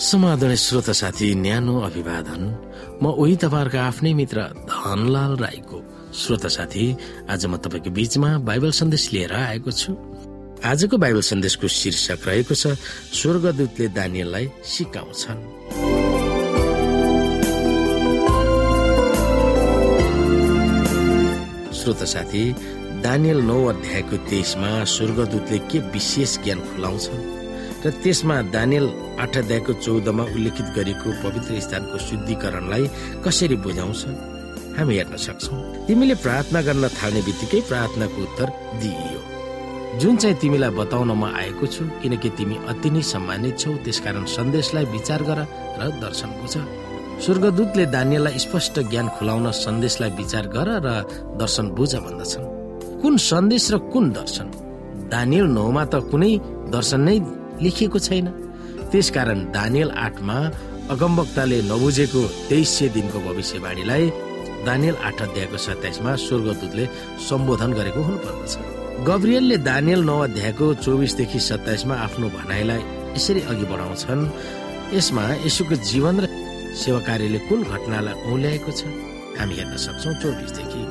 श्रोता साथी न्यानो अभिवादन। म उही तपाईँहरूको आफ्नै मित्र धनलाल राईको श्रोता साथी। आज म तपाईँको बीचमा बाइबल सन्देश लिएर आएको छु। आजको बाइबल सन्देशको शीर्षक रहेको छ स्वर्गदूतले दानियललाई सिकाउँछन्। श्रोता साथी दानियल नौ अध्यायको तेइसमा स्वर्गदूतले के विशेष ज्ञान खुलाउँछन्? र त्यसमा दानियल आठ अध्यायको चौधमा उल्लेखित गरेको पवित्र स्थानको शुद्धिकरणलाई कसरी बुझाउँछ? हामी हेर्न सक्छौ। तिमीले प्रार्थना गर्न थाल्ने बित्तिकै प्रार्थनाको उत्तर दिइयो। जुन चाहिँ तिमीलाई बताउन म आएको छु किनकि तिमी अति नै सम्मानित छौ त्यसकारण सन्देशलाई विचार गर र दर्शन बुझ। स्वर्गदूतले दानियललाई स्पष्ट ज्ञान खुलाउन सन्देशलाई विचार गर र दर्शन बुझ भन्दछन्। कुन सन्देश र कुन दर्शन? दानियल नौमा त कुनै दर्शन नै लेखिएको छैन। त्यसकारण दानियल आठमा अगमवक्ताले नबुझेको तेइस सय दिनको भविष्यवाणीलाई दानियल आठ अध्यायको सत्ताइसमा स्वर्गदूतले सम्बोधन गरेको हुनुपर्दछ। गब्रियलले दानियल नौ अध्यायको चौबिसदेखि सत्ताइसमा आफ्नो भनाइलाई यसरी अघि बढाउँछन् यसमा यसुको जीवन र सेवा कार्यले कुन घटनालाई औल्याएको छ हामी हेर्न सक्छौ चौबिसदेखि।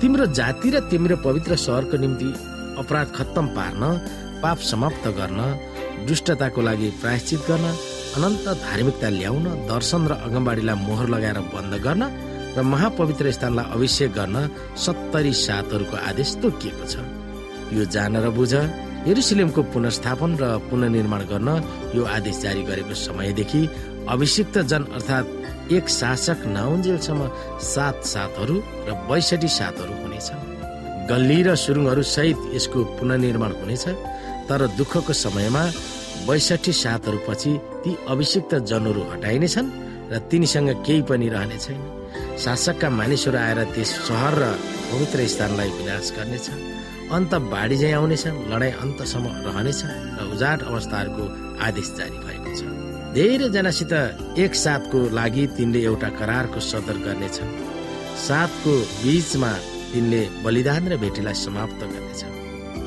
तिम्रो जाति र तिम्रो पवित्र सहरको निम्ति अपराध खत्तम पार्न पाप समाप्त गर्न दुष्टताको लागि प्रायश्चित गर्न अनन्त धार्मिकता ल्याउन दर्शन र अगमबाडीलाई मोहर लगाएर बन्द गर्न र महापवित्र स्थानलाई अभिषेक गर्न सत्तरी सातहरूको आदेश तोकिएको छ। यो जान र बुझ यरुसलेमको पुनर्स्थापन र पुनर्निर्माण गर्न यो आदेश जारी गरेको समयदेखि अभिषिक्त जन अर्थात् एक शासक नआउन्जेलसम्म सात सातहरू र बैसठी सातहरू हुनेछ गल्ली र सुरुङहरू सहित यसको पुनर्निर्माण हुनेछ। तर दुःखको समयमा बैसठी सातहरू पछि ती अभिषिक्त जनहरू हटाइनेछन् र तिनीसँग केही पनि रहने छैन शासकका मानिसहरू आएर त्यस सहर र पवित्र स्थानलाई विनाश गर्नेछ अन्त बाढी झै आउनेछ लडाई अन्तसम्म रहनेछ र उजाट अवस्थाहरूको आदेश जारी भएको छ। धेरैजनासित एक साथको लागि तिनले एउटा करारको सदर गर्नेछन्। सातको बीचमा तिनले बलिदान र भेटीलाई समाप्त गर्नेछ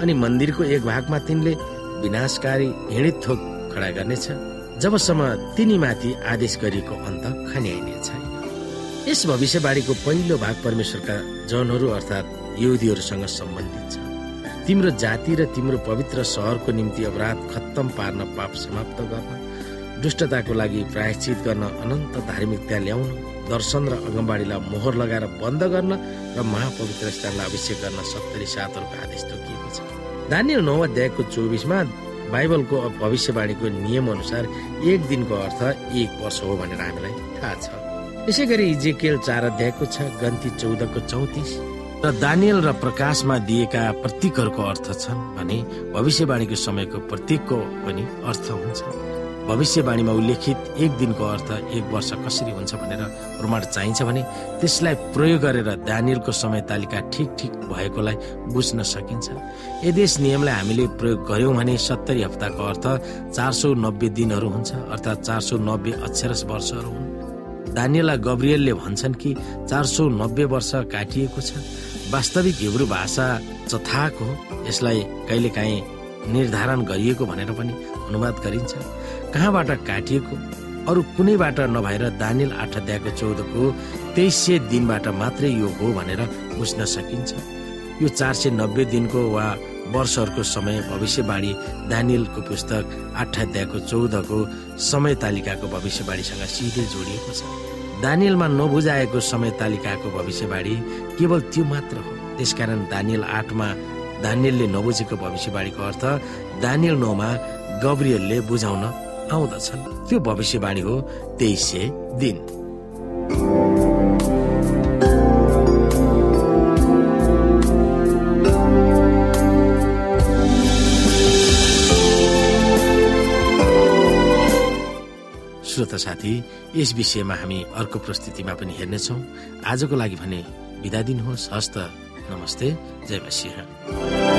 अनि मन्दिरको एक भागमा तिनले विनाशकारी हिँडित थोक खडा गर्नेछ जबसम्म तिनीमाथि आदेश गरिएको अन्त खन्याइने छैन। यस भविष्यवाणीको पहिलो भाग परमेश्वरका जनहरू अर्थात् युदीहरूसँग सम्बन्धित छ। तिम्रो जाति र तिम्रो पवित्र सहरको निम्ति अपराध खत्तम पार्न पाप समाप्त गर्न दुष्टताको लागि प्रायश्चित गर्न अनन्त धार्मिकता ल्याउन दर्शन र अगमबाडीलाई मोहर लगाएर बन्द गर्न र महापवित्र स्थानलाई अभिषेक गर्न सत्तरी सातहरूको आदेश छ दानियल नौ अध्यायको चौबिसमा बाइबलको भविष्यवाणीको नियम अनुसार एक दिनको अर्थ एक वर्ष हो भनेर हामीलाई थाहा छ। यसै गरी इजेकेल चार अध्यायको छ गन्ती चौधको चौतिस। र दानियल र प्रकाशमा दिएका प्रतीकहरूको अर्थ छन् भने भविष्यवाणीको समयको प्रतीकको पनि अर्थ हुन्छ। भविष्यवाणीमा उल्लेखित एक दिनको अर्थ एक वर्ष कसरी हुन्छ भनेर प्रमाण चाहिन्छ भने त्यसलाई प्रयोग गरेर दानियलको समय तालिका ठिक ठिक भएकोलाई बुझ्न सकिन्छ। यदि यस नियमलाई हामीले प्रयोग गर्यौँ भने सत्तरी हप्ताको अर्थ चार सौ नब्बे दिनहरू हुन्छ अर्थात् चार सौ नब्बे अक्षरस वर्षहरू हुन्। दानियललाई गब्रियलले भन्छन् कि चार सौ नब्बे वर्ष काटिएको छ। वास्तविक हिब्रू भाषा चथाक हो यसलाई कहिलेकाहीँ निर्धारण गरिएको भनेर पनि अनुवाद गरिन्छ। कहाँबाट काटिएको? अरू कुनैबाट नभएर दानियल आठ अध्यायको चौधको तेइस सय दिनबाट मात्रै यो हो भनेर बुझ्न सकिन्छ। यो चार सय नब्बे दिनको वा वर्षहरूको समय भविष्यवाणी दानियलको पुस्तक आठ अध्यायको चौधको समय तालिकाको भविष्यवाणीसँग सिधै जोडिएको छ। दानियलमा नबुझाएको समय तालिकाको भविष्यवाणी केवल त्यो मात्र हो। त्यसकारण दानियल आठमा दानियलले नबुझेको भविष्यवाणीको अर्थ दानियल नौमा गब्रियलले बुझाउन आउँदछन् त्यो भविष्यवाणी हो तेइस सय दिन। श्रोता साथी यस विषयमा हामी अर्को प्रस्तुतिमा पनि हेर्नेछौँ। आजको लागि भने बिदा दिनुहोस् हस्त नमस्ते जय मसिंह।